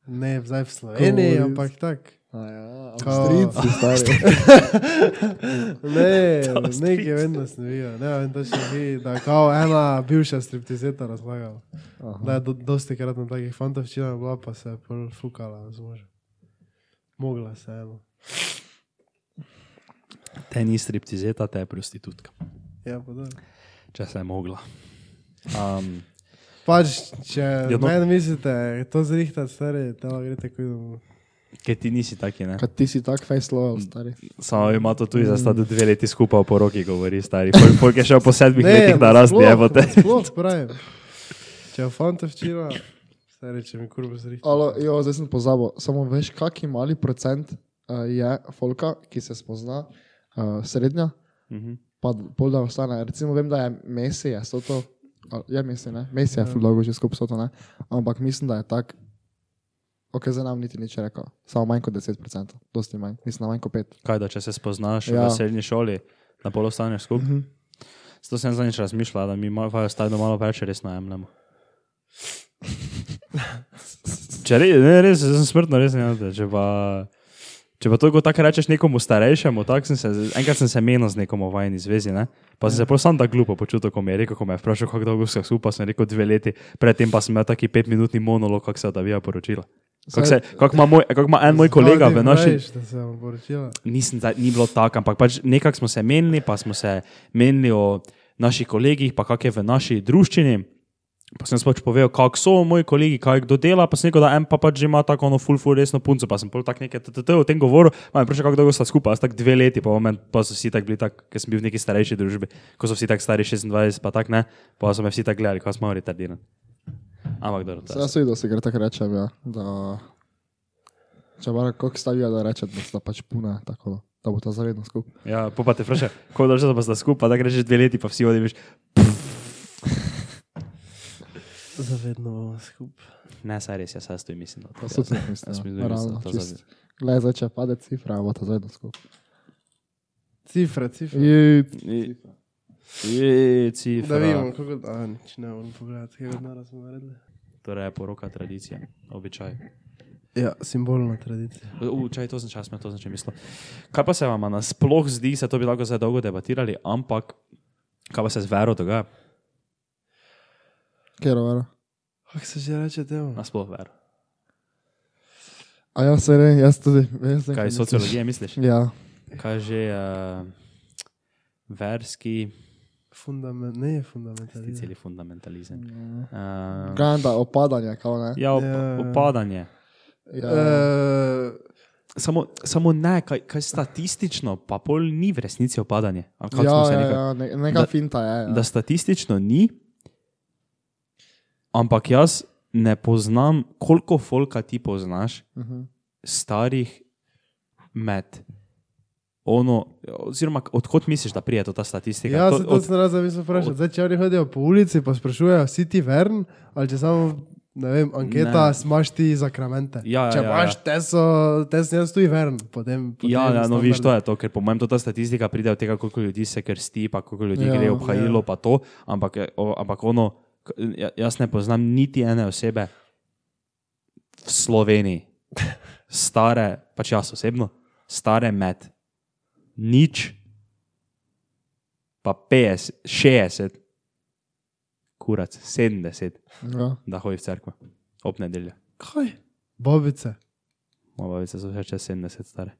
Ne, zdaj v Sloveniji, Ko- ampak tak. A ja, Avstrijci, stari. Ne, nekaj da sem videl. Ne vem, da še vi, da je kao ena bivša striptizeta razlagala. Da je do, dosti krat na takih fantovščinah bila, pa se je pol fukala z možem. Mogla se eno. Te ni striptizeta, te je prostitutka. Ja, pa da. Če se je mogla. Um, Pač, če Ja, ja, meni mislite, to zrihtati, stari, telo greste kuj domov. Ker ti nisi taki, ne? Kad ti si tak face loyal, stari. Samo ima to tudi za sta do dve leti skupaj po roki, govori stari. Pol, pol je šel po sedmih letih na rast, nasploh, evo te. nasploh pravim. Če je fantovščina, stari, če mi kurbo zrihtati. Alo, jo, zdaj sem pozabil. Samo veš, kaki mali procent uh, je folka, ki se spozna uh, srednja, Mhm. pa pol da ostane. Recimo vem, da je Messi, je to. Je Messi, ne? Messi je ful dolgo že skupaj soto, ne? Ampak mislim, da je tak. Ok, za nam niti nič rekel. Samo manj kot 10%, dosti manj. Mislim, da manj kot 5. Kaj da, če se spoznaš Ja. v srednji šoli, na pol ostaneš skupaj? Mhm. Zato sem zadnjič razmišljal, da mi malo stajno malo več resno jemljemo. Če re, ne, res, sem smrtno resen, ja, če pa, če pa to tako rečeš nekomu starejšemu, tak sem se, enkrat sem se menil z nekom v vajni zvezi, ne? pa sem se prav sam tako glupo počutil, ko mi je rekel, ko me je vprašal, kako dolgo smo skupaj, sem rekel dve leti, predtem pa sem imel taki petminutni monolog, kako se odavija poročila. Kako se- kako ima moj- kako ima en moj kolega v naši, da se nisem, zdaj- ni bilo tako, ampak pač nekako smo se menili, pa smo se menili o naših kolegih, pa kak je v naši druščini. Pa sem pač povedal, kako so moji kolegi, kaj kdo dela, pa sem rekel, da en pa pač že ima tako ono full, full resno punco, pa sem pol tak nekaj TTT o tem govoril, pa me vprašal, kako dolgo sta skupaj, jaz tak dve leti, pa, moment, pa so vsi tak bili tak, ker sem bil v neki starejši družbi, ko so vsi tak stari 26, pa tak ne, pa so me vsi tak gledali, ko smo retardirani. Ampak dobro, je. Jaz sem videl, se gre tako rečem, ja, da če bara koliko stavijo, da reče, da sta pač puna, tako da bo ta zavedno skupaj. Ja, pa, pa te vprašaj, kako dolgo pa sta skupaj, da greš dve leti, pa vsi odiš. Zavedno bomo skupaj. Ne, saj res, jaz se stojim, mislim. da to- To so tudi Jaz mislim, mislim, ja, da realno, to zaved- Glej, zdaj če pade cifra, bo ta zavedno skupaj. Cifre, cifre. Je, I- Je, Da cifra. vidimo, kako da, nič ne morem pogledati, kaj od smo naredili. Torej je poroka tradicija, običaj. Ja, simbolna tradicija. U, čaj, to sem čas, to sem če mislil. Kaj pa se vam nasploh zdi, se to bi lahko zdaj dolgo debatirali, ampak kaj pa se z vero dogaja? Kjer vera. Kako se že reče temu? Nasploh vero. A ja, se ne, jaz tudi. Jaz Kaj misliš. sociologije misliš? Ja, Kaj že uh, verski, Fundament, ne je fundamentalizem. celi fundamentalizem. Uh, ganda opadanje, kao ne. ja, op, Ja. upadanje. Ja, Uh, Samo, samo ne, kaj, kaj statistično, pa pol ni v resnici opadanje. Kako ja, ja, nekaj- ja ne, neka Da- finta je. Ja. da statistično ni, ampak jaz ne poznam, koliko folka ti poznaš, Uh -huh. starih med. Ono, oziroma, odkot misliš, da prije to ta statistika? ja, To- se to od- sem razumel, mislim vprašati. Zdaj, če oni hodijo po ulici, pa sprašujejo, si ti vern, ali če samo, ne vem, anketa, Ne. smaš ti zakramente. Ja, ja, če ja, imaš ja. teso, tes jaz tu vern, potem. potem Ja, ja, no, viš, to je to, ker po mojem to ta statistika pride od tega, koliko ljudi se krsti, pa koliko ljudi Ja, ja, gre ob hajilo, ja. pa to, ampak, je- o, ampak ono, ja- jaz ne poznam niti ene osebe v Sloveniji, stare, pač jaz osebno, stare med nič, pa 50, 60, kurac, 70, Ja. da hodi v cerkvo, ob nedeljo. Kaj? Bobice. Moja babica so še čez 70 stare.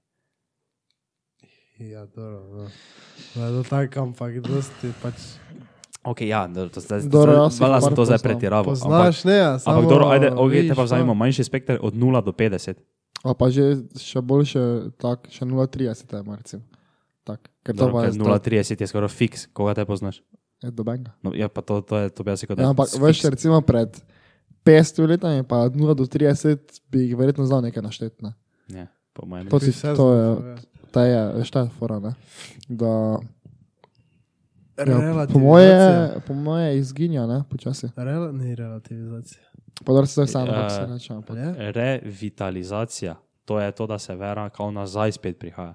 Ja, dobro. No. Da je to tako, ampak dosti pač. Ok, ja, to zdaj, jaz jih Hvala, sem to zdaj pretiraval. Poznaš, ne, ja, samo. Ampak dobro, ajde, okay, te pa vzamemo manjši spekter od 0 do 50. A pa že še boljše, tak, še 0,30 je, recimo. Tak, ker to Dobro, pa je ker 0,30 je skoraj fiks, koga te poznaš. Je do benga. No, ja, pa to, to je, to bi jaz rekel, Ja, ampak veš, recimo pred 500 letami, pa od 0 do 30 bi jih verjetno znal nekaj naštet. Ne? Ja, po mojem. To si, vse to je, ta je, veš, ta je fora, ne? Da, ja, po moje, po moje izginja, ne, počasi. Rel, ni relativizacija. Pa da se Ja. kako se reče. ampak- Ja? Revitalizacija, to je to, da se vera kao nazaj spet prihaja.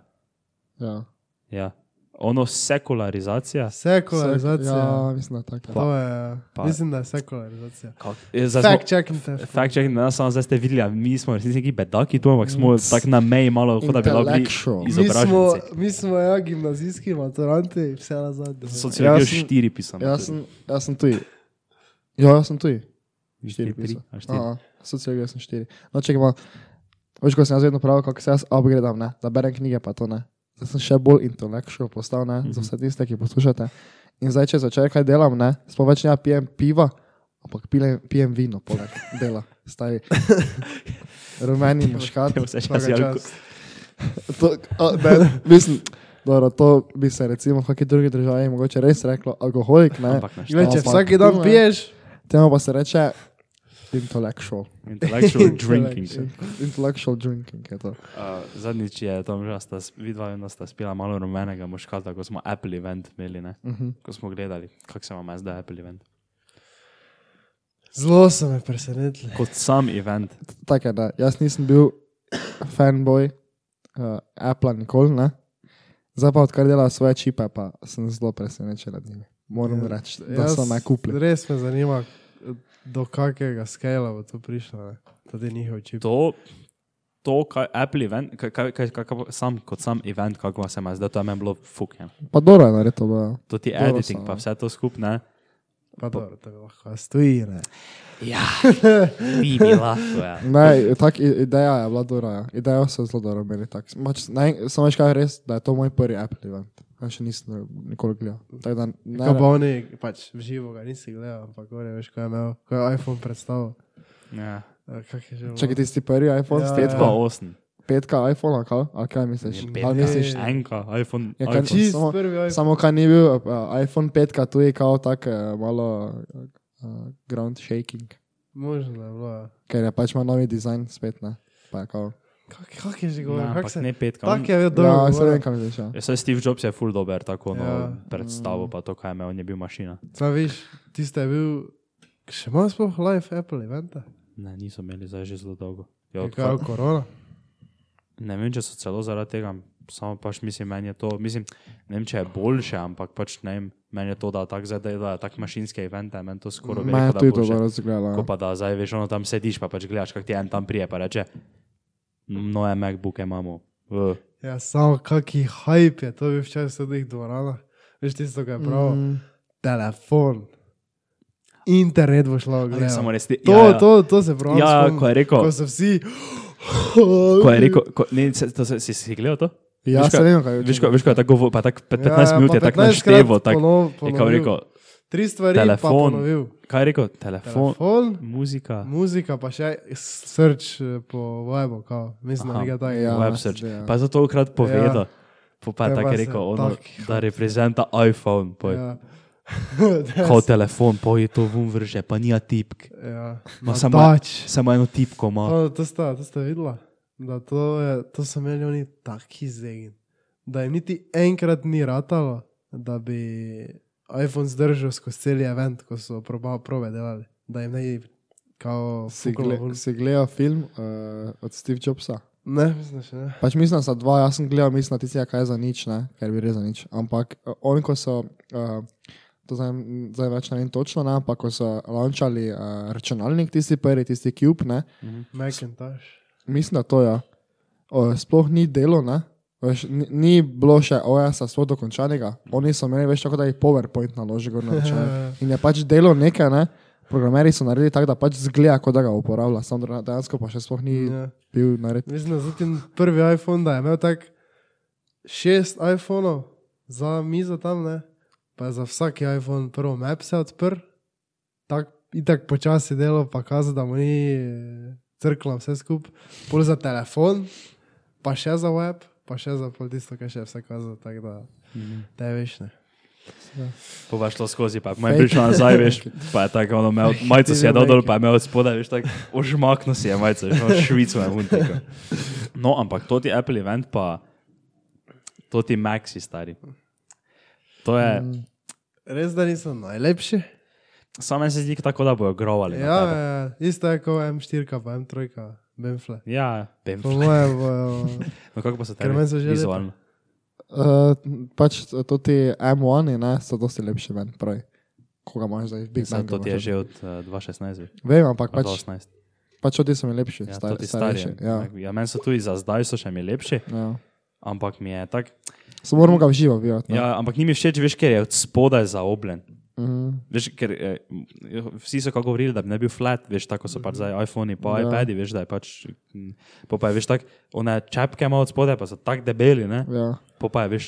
Ja. Ja. Ono sekularizacija. Sekularizacija. Ja, mislim, da je tako. To je, Pa- mislim, da je sekularizacija. Smo- Fact checking. Fact checking, ne samo zdaj ste videli, mi smo resnici neki bedaki tu, ampak smo tako na meji malo, kot da bi bili Intellectual. Mi smo, mi smo ja, gimnazijski maturanti, vse nazaj. Sociologijo Jaz sem- štiri pisam. Jaz sem, jaz sem tuji. Ja, jaz sem tuji. Štiri štiri. Aha, Sociologijo sem štiri. No, čekaj malo. Veš, ko sem jaz vedno pravil, kako se jaz upgradam, ne? da berem knjige, pa to ne. Zdaj sem še bolj intellectual postal, ne, za vse tiste, ki poslušate. In zdaj, če začne kaj delam, ne, sploh več ne pijem piva, ampak pijem, pijem vino, poleg dela, stari. Rumeni muškat. To, a, ne, mislim, dobro, to bi se recimo v kakšni drugi državi mogoče res reklo alkoholik, ne. Ampak Gled, če vsak dan ne. piješ, Temu pa se reče intellectual. intellectual drinking. Intellectual drinking je to. Uh, zadnjič je tam že, sta, vidva vedno sta spila malo rumenega muškata, ko smo Apple event imeli, ne? Uh -huh. ko smo gledali, kako se vam je zdaj Apple event. zelo so me presenetili. Kot sam event. Tako je, da jaz nisem bil fanboy uh, Apple nikoli, ne. Zdaj pa odkar delajo svoje čipe, pa sem zelo presenečen nad njimi. Moram Ja, reči, da so me kupili. Res me zanima, do kakega skala bo to prišlo. ne. Tudi njihov čip. To, to kaj Apple event, kaj, kaj, kaj, kaj, kaj, sam, kot sam event, kako se mi je zdaj, to je meni bilo fuknjeno. Pa dobro je naredil, to bo. To ti Dobro editing, so, pa no. vse to skupne. Pa dobro, to je lahko stoji. Ne. Ja, ti bi lahko, ja. Ne, tak i- ideja je bila dobra, ja. Ideja so zelo dobro imeli. tak. Pač, ne, samo veš kaj je res, da je to moj prvi Apple event. Ja, še nisem nikoli gledal. Tako da ne, Kaj pa oni, pač v živo ga nisi gledal, ampak gore veš, ko je imel, ko je iPhone predstavil. Ja. Eh? Čakaj, tisti prvi iPhone, Ja, ja, Pet pa petka, osem. petka iPhone, kaj, ali kaj misliš? Je Ali misliš, enka, iPhone. Ja, kaj iPhone. samo- iPhone. samo kaj ni bil, uh, iPhone 5, tu je kao tak uh, malo uh, ground shaking, Možno je bilo. ja. ker je pač ima novi dizajn spet, ne. Pa je kao, Kak, kak je že Ne, govoril? Ampak se? ne petka. Tak on- je bil ja, se vem, kam misliš, ja. Ja, saj Steve Jobs je full dober, tako no, Ja. predstavo, pa to, kaj je imel, on je bil mašina. Sam viš, tiste je bil, še ima sploh live Apple eventa. Ne, niso imeli zdaj že zelo dolgo. Ja, Je odkar- kao korona. Ne vem, če so celo zaradi tega, samo pač mislim, meni je to, mislim, ne vem, če je boljše, ampak pač ne vem, meni je to, da tako zdaj delajo tak mašinske evente, meni to skoraj Me rekel, je da tudi boljše. dobro razgledala. Ko pa da zdaj veš, ono tam sediš, pa pač gledaš, kak ti en tam prije, pa reče, nove MacBooke imamo. V. Ja, samo kaki hype je, to bi včasih v teh dvoranah. Veš tisto, kar je prav. Mm, Telefon. Internet bo šlo Ali samo res ti. To, ja, ja. to, to se pravi. Ja, ko je rekel, Ko so vsi. ko je rekel, ko, ne, se, to, se, si, si gledal to? Ja, Veš, se kaj- vem, kaj je. Veš, ko, veš, ko je tako, pa tak 15 Ja, ja, minut je tako 15 naštevo, tako je rekel, Tri stvari Telefon. pa kaj je rekel, telefon, Telefon, muzika, muzika, pa še search eh, po webu, kao. mislim, da Aha. nekaj takega. Ja, web zdi, ja. Pa je zato krat povedal. Po pa je Ja, tako pa rekel, ono, tak- da reprezenta iPhone, poj. Ja. Kao telefon, poj je to vun vrže, pa nija tipk. ja. Ma samo-. Samo eno tipko ima. To, to, sta, to ste videla, da to, je, to so imeli oni taki zegin, da jim niti enkrat ni ratalo, da bi iPhone zdržal skozi cel event, ko so proba, probe delali, da jim bi kao Si, gle, si gledal film uh, od Steve Jobsa? Ne, mislim, še ne. Pač mislim, da sta dva, jaz sem gledal, mislim, da tistega, kaj je za nič, ne, ker bi res za nič. Ampak uh, oni, ko so, uh, to zdaj, zdaj več ne vem točno, ne, ampak ko so launčali uh, računalnik, tisti prvi, tisti Cube, ne, Macintosh. mislim, da to je. Ja. Sploh ni delo, ne. Veš, ni, ni bilo še OS-a sploh dokončanega, oni so imeli več tako, da jih PowerPoint naloži gor na računalnik. In je pač delo nekaj, ne. Programeri so naredili tako, da pač zgleda, kot da ga uporablja, samo da dejansko pa še sploh ni Ja. bil narejen. Mislim, da ten prvi iPhone, da je imel tak šest iPhonov za mizo tam, ne? pa je za vsak iPhone prvo map se odprl, tako in tako počasi delo, pa kaza, da mu ni eh, crklo vse skupaj, pol za telefon, pa še za web, pa še za pol tisto, kar še je vse kazalo, tako da te veš ne. Po pa šlo skozi, pa moj prišel nazaj, veš, pa je tako, ono, imel, majico si je dal dol, pa je imel od spodaj, veš, tako, ožmakno si je majico, veš, švico je vun tako. No, ampak to ti Apple event pa, to ti Maxi stari. To je, mm. Res, da niso najlepši. samo meni se zdi tako, da bojo grovali. na Ja, tebe. ja, isto je kot M4, pa M3, Benfle. ja, vem. Po mojem bojo. No, kako pa se so že vizualno? Uh, pač to ti M1, ne, so dosti lepši meni, pravi. Koga imaš zdaj, Big Bang. to ti je že od uh, 2016, veš, Vem, ampak od pač, 2018. pač ti so mi lepši, Ja, star, stari. starejši. Ja, Ja, meni so tudi za zdaj so še mi lepši, ja. ampak mi je tak, Samo moramo ga v živo videti. ja, ampak ni mi všeč, veš, ker je od spodaj zaobljen. Mhm. Veš, ker eh, vsi so kako govorili, da bi ne bil flat, veš, tako so pač zdaj iPhone, pa Ja. ja. iPadi, veš, da je pač, mm, po pa je, veš, tako, one čepke ima od spodaj, pa so tako debeli, ne, ja. po pa je, veš,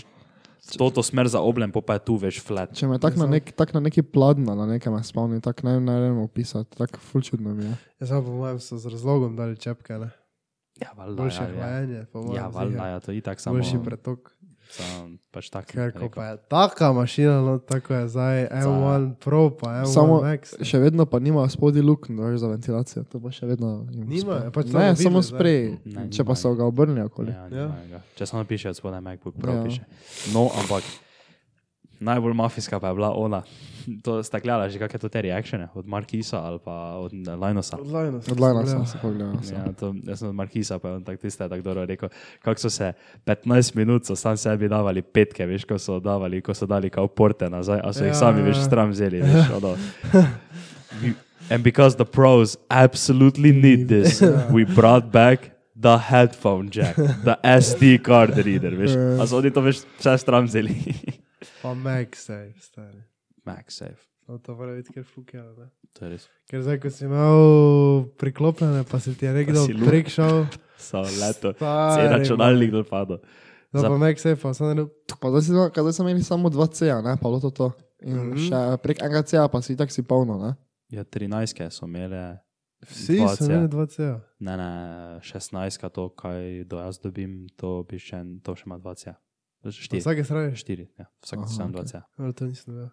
to, to smer zaobljen, po pa je tu, veš, flat. Če me tako na, nek, tak na neki pladna, na nekem spomni, tako ne, ne vem opisati, tako ful čudno mi je. Jaz pa po mojem so z razlogom dali čepke, ne? Ja, valjda, Boljše ja, ja. hlajenje, po mojem. Ja, valjda, ja, to je itak samo, Boljši pretok. Samo pač tako. Ker ko rekel. pa je taka mašina, no tako je zdaj M1 Pro, pa M1 Samo Max. še vedno pa nima spodaj lukn veš, za ventilacijo, to pa še vedno jim Nima, uspe. je pač Ne, samo samo sprej, Ne, če pa so ga obrnili okoli. Ja, Ja. Če samo piše od spodaj MacBook Pro, ja. piše. No, ampak najbolj mafijska pa je bila ona. To sta gledala že kakšne to te reakcije, od Markisa ali pa od Linosa. Od sem Odlajna gledal. sem se pogledal. Ja. Ja, to, jaz sem od Markisa, pa je on tako tiste tako dobro rekel, kako so se 15 minut so sam sebi davali petke, veš, ko so davali, ko so dali kao porte nazaj, a so jih Ja, sami, ja, veš, ja. stram vzeli, veš. We- And because the pros absolutely need this, we brought back the headphone jack, the SD card reader, veš. A so oni to, veš, vse stram vzeli. Pa MagSafe, stari. MagSafe, No, to mora biti kar fukjalo, ne? to je res. Ker zdaj, ko si imel priklopljene, pa si ti je nekdo prek šel. So leto, Stari, cel računalnik dol padel. Da Za- pa MagSafe, pa sem naredil. Pa zdaj, si, ima- zdaj smo imeli samo dva C-ja, ne, pa bilo to to. In mm. -hmm. še prek enega C-ja pa si tako si polno, ne. Ja, 13 so imele, Vsi so imeli 2C. ne, ne, 16, to, kaj do jaz dobim, to še, to še ima 2C. Na 4. vsake strani. 4, ja, vsak okej. 2C. Ali to nisem vedel.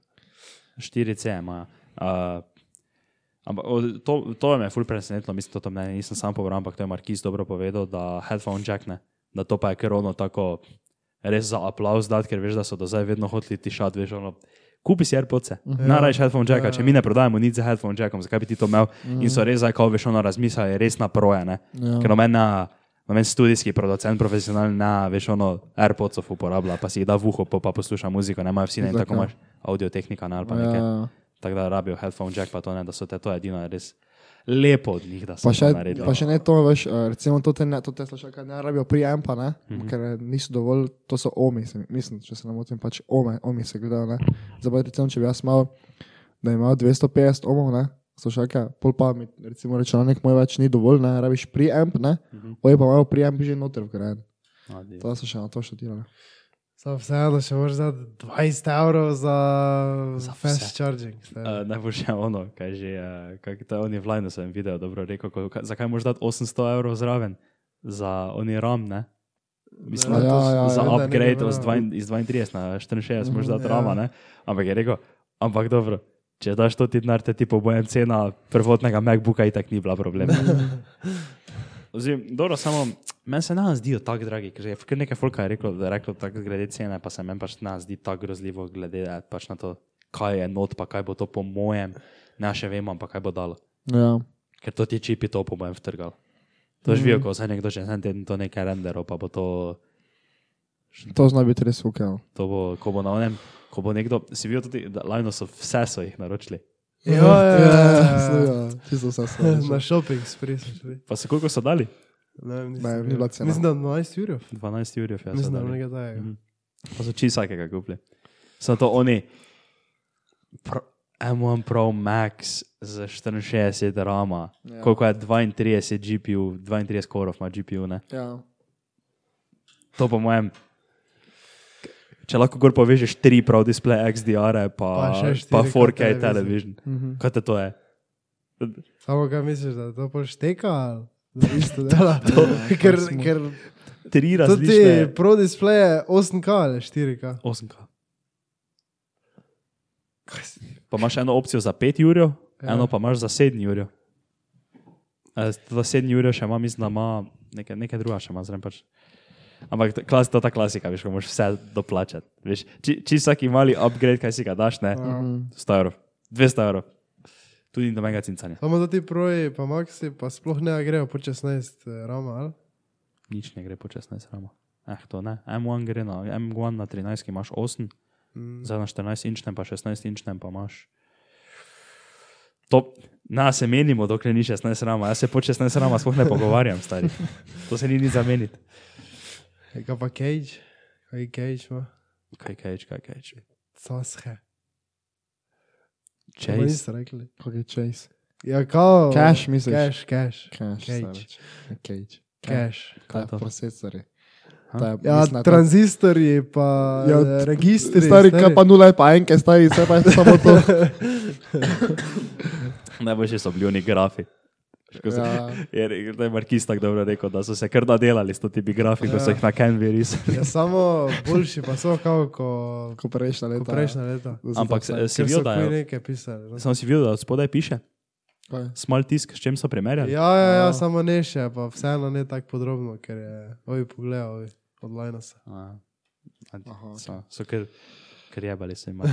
4C ima. Uh, ampak to, to me je ful presenetilo, mislim, to mnenje nisem sam pobral, ampak to je Markis dobro povedal, da headphone jack ne, da to pa je ker ono tako res za aplauz dati, ker veš, da so do zdaj vedno hoteli tišati, veš, ono, kupi si AirPods, Ja. najraje headphone jacka, Ja, če ja. mi ne prodajemo nič za headphone jackom, zakaj bi ti to imel? In so res zdaj, ko veš, ono razmišljajo, res na proje, ne, Ja. ker noben na Noben studijski producent, profesionalni, ne, veš, ono, AirPodsov uporablja, pa si jih da v uho, pa, pa posluša muziko, ne imajo vsi, ne, tako imaš audio tehnika, ne, ali pa Ja, nekaj. ja. Tako da rabijo headphone jack, pa to ne, da so te to edino res lepo od njih, da so Pa še, naredili. pa še ne to, veš, eh, recimo to te, ne, to te slušalke ne rabijo pri ampa, ne, mm. -hmm. ker niso dovolj, to so omi, se, mi- mislim, če se ne motim, pač ome, omi se gledajo, ne. Zdaj recimo, če bi jaz imel, da ima 250 omov, ne, slušalke, pol pa mi, recimo računalnik moj več ni dovolj, ne, rabiš pri amp, ne, Mhm. oje pa imajo pri amp že noter vgrajen. To so še na to študirali. Samo vseeno še moraš dati 20 evrov za, Za za fast vse. charging. Uh, Najboljše je ono, kaj že, uh, kaj to je oni v Lajnu sem videl, dobro rekel, ko, ka, zakaj moraš dati 800 evrov zraven za oni RAM, ne? Mislim, Ja, da ja, ja, za da upgrade nekaj iz, ima. 2, iz 32 na 64 moraš dati Ja. rama, ne? Ampak je rekel, ampak dobro, če daš to ti denar, te ti pobojem cena prvotnega MacBooka itak ni bila problem. Oziroma, dobro, samo meni se ne zdijo tako dragi, ker je kar nekaj folka je reklo, da je reklo tako glede cene, pa se meni pač ne zdi tako grozljivo glede eh, pač na to, kaj je not, pa kaj bo to po mojem, ne še vemo, pa kaj bo dalo. Ja. Ker to ti čipi to po mojem vtrgal. To že vijo, ko se nekdo že en teden to nekaj rendero, pa bo to, To zna biti res ukel. to bo, ko bo na onem, ko bo nekdo, si videl tudi, da lajno so vse so jih naročili. Ja, ja, ja, ja. ja. Čisto vse so. Na shopping šli. Pa se koliko so dali? Ne, Ne, ni videl. bila cena. Mislim, da 12 ur. 12 ur, ja. so Mislim, da dali. nekaj tajega. Mhm. Pa so čisto vsakega kupili. Samo to oni, pro, M1 Pro Max z 64 rama, Ja. ja. koliko je 32 GPU, 32 korov ima GPU, ne? Ja. To po mojem, če lahko gor povežeš 3 Pro display XDR, pa, Pa pa 4K 4K televizijo. television. Mhm. Kaj te to je? Samo kaj misliš, da to pol šteka? ali da Isto, Ja, da, to, ker, ker Tri različne. pro display je 8K ali 4K. 8K. Pa imaš eno opcijo za 5 ur, Ja. eno pa imaš za 7 ur. Za 7 ur še ima, mislim, da ima nekaj, nekaj druga še ima zraven. Pač. Ampak klas, to je ta klasika, veš, ko moraš vse doplačati. Veš, či, či vsaki mali upgrade, kaj si ga daš, ne? Mhm. 100 evrov, 200 evrov. Tudi do mega cincanja. Samo da ti proji, pa maxi, pa sploh ne grejo po 16 rama, ali? Nič ne gre po 16 rama. Eh, to ne. M1 gre na, M1 na 13 imaš 8, Mm. zdaj na 14 inčnem, pa 16 inčnem pa imaš. To, na se menimo, dokler ni 16 rama. Jaz se po 16 rama sploh ne pogovarjam, stari. To se ni ni zameniti. Je Kaj pa cage? Kaj je cage ima? Kaj kaj, kaj kaj. Soshe. Pa Chase. niste rekli. Kak je chase? Ja, kao. Cash, misliš? Cash, cash. Cash. Cage. Cage. Cash. Je Kaj to? procesori. Ha? To je, Ja, mislim, je tranzistorji, pa Ja, ja, registri. Stari, kaj pa nula je pa enke, stari, vse pa je samo to. Najboljši so bili oni grafi. So- Ja. Je, je Markis tako dobro rekel, da so se kar nadelali s temi grafi, ko so Ja. jih na Canvi risali. Ja, samo boljši pa so kao, ko, Ko prejšnja ko leta. prejšnja leta. Da so Ampak to se, si videl, so da je. nekaj pisali. no. Sam si videl, da spodaj piše, Kaj? small tisk, s čim so primerjali. Ja, ja, ja, Ja. samo ne še, pa vseeno ne tako podrobno, ker je ovi pogledal ovi, od Linasa. A, a, Aha, so, so ker, ker jebali so jim.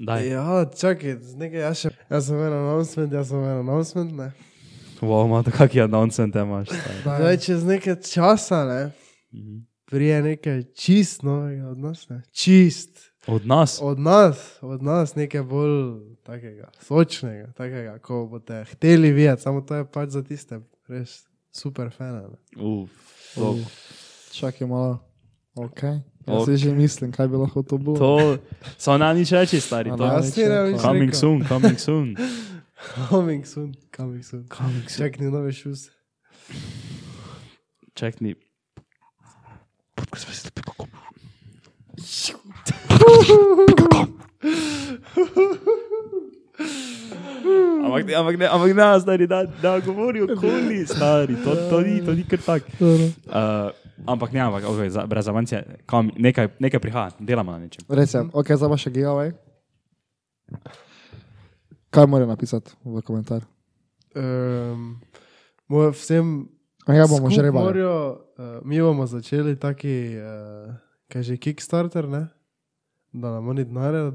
Daj, Ja, čakaj, z nekaj jaz še. Jaz sem en announcement, jaz sem en announcement, ne. wow, ima to kakšen announcement imaš. stari. Zdaj, čez nekaj časa, ne, Mhm. prije nekaj čist novega od nas, ne. Čist. Od nas? Od nas, od nas nekaj bolj takega, sočnega, takega, ko boste hteli videti, samo to je pač za tiste, res super fane. Ne. Uf, to, Čakaj malo. Ok. Jaz Ok. si že mislim, kaj bi lahko to bilo. to so na nič reči, stari. To, na Jaz ti ne nič coming soon, coming soon. Coming soon, coming soon. Coming soon. Čakni nove šuse. Čakni, Ampak, ne- ampak, ne, ampak ne, stari, da, da govori okoli, stari, to, to ni, to ni kar tak. Uh, ampak ne, ampak, okay, za, brez avancije, kam, nekaj, nekaj prihaja, delamo na nečem. Res je, ok, zdaj pa še giveaway. Kaj mora napisati v komentar? Um, vsem ja bomo že rebali. morajo, uh, mi bomo začeli taki, uh, kaj že Kickstarter, ne? da nam oni denarja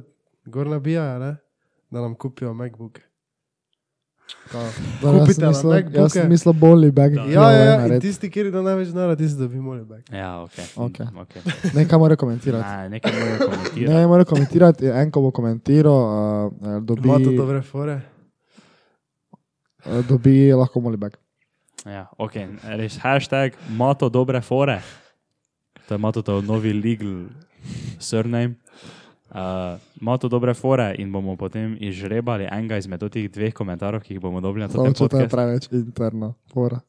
gor nabijajo, ne? da nam kupijo MacBook. Da, Kupite na MacBooke. Jaz sem mislil bolj bag. Da. Ja, ja, ja, tisti, ki da največ denarja, tisti dobi moj back. Ja, ok. Okej. okay. Nekaj mora komentirati. Ne, nekaj morajo komentirati. Ne, mora komentirati, en ko bo komentiral, uh, dobi, Ima to dobre fore. uh, dobi lahko moli bag. Ja, ok, res hashtag mato dobre fore. To je mato to novi legal surname. Uh, mato dobre fore in bomo potem izžrebali enega izmed teh dveh komentarjev, ki jih bomo dobili na tem če to je podkastu. preveč interno. Fora.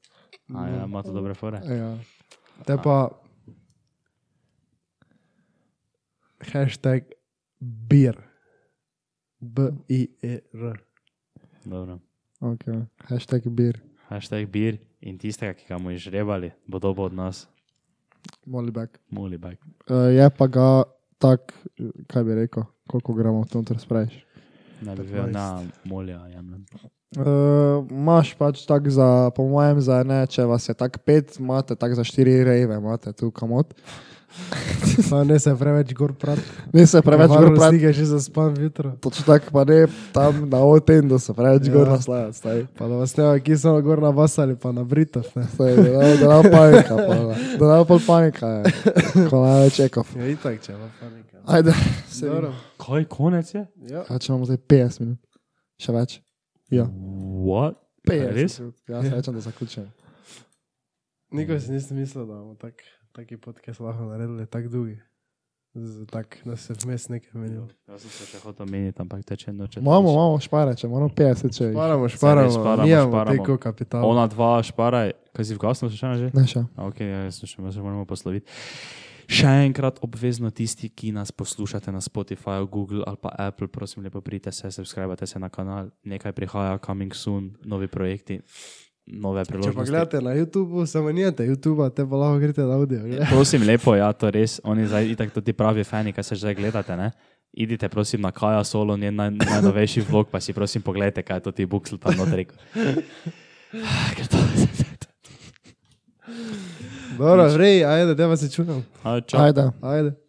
A Ja, mato dobre fore. Ja. Te pa hashtag beer. B-I-E-R. Dobro. Okay. Hashtag bir. Hashtag bir in tistega, ki ga bomo izžrebali, bo dobo od nas. Moli bag. Muli bag. Uh, je pa ga tak, kaj bi rekel, koliko gramov tam spraviš. Ne bi vedel, na molja jemljem. Uh, Imáš pač tak za, po mojem, za ne, če vas je tak pet, imate tak za štiri rejve, imate tu kamot. Pa ne se preveč gor prat. Ne se preveč gor pravi. Stiga že zaspan jutro. Točno tako pa ne tam na otendu se preveč Ja. gor naslaja. Staj. Pa da vas ne ve, ki so gor na vas ali pa na Britov. Ne. Staj, da nam- da panika, pa, da. da nam pol panika je. Ko največ čekov. Ja, itak če ima panika. Ajde, se Dobro. Kaj, konec je? Ja. Ja, če imamo zdaj 50 minut, še več. Ja, What? 50 Res? minut. Ja, se rečem, da zaključujem. Nikoli si nisem mislil, da bomo tak, taki podcast lahko naredili tako dolgi. Z- Tak, da se vmes nekaj menilo. Jaz sem se še hotel meniti, ampak teče noče. Imamo, imamo špare, če moramo 50, če. Šparamo, šparamo, šparamo, teko kapitala. Ona dva šparaj, kaj si vgasnil še že? Ne še. Ok, ja, jaz še se moramo posloviti. Še enkrat obvezno tisti, ki nas poslušate na Spotify, Google ali pa Apple, prosim, lepo pridite se, subskrbite se na kanal, nekaj prihaja, coming soon, novi projekti, nove Če pa priložnosti. gledate na YouTubu, samo nijete YouTube, te pa lahko greste na audio. gledaj. Prosim, lepo, ja, to res, oni zdaj itak tudi pravi fani, kaj se že gledate, ne? Idite, prosim, na Kaja Solo, njen naj, najnovejši vlog, pa si prosim pogledajte, kaj je to ti buksl tam noter rekel. Ker to- Dobro, vrej, ajde, da se čujem. A, čau. Ajde. Ajde.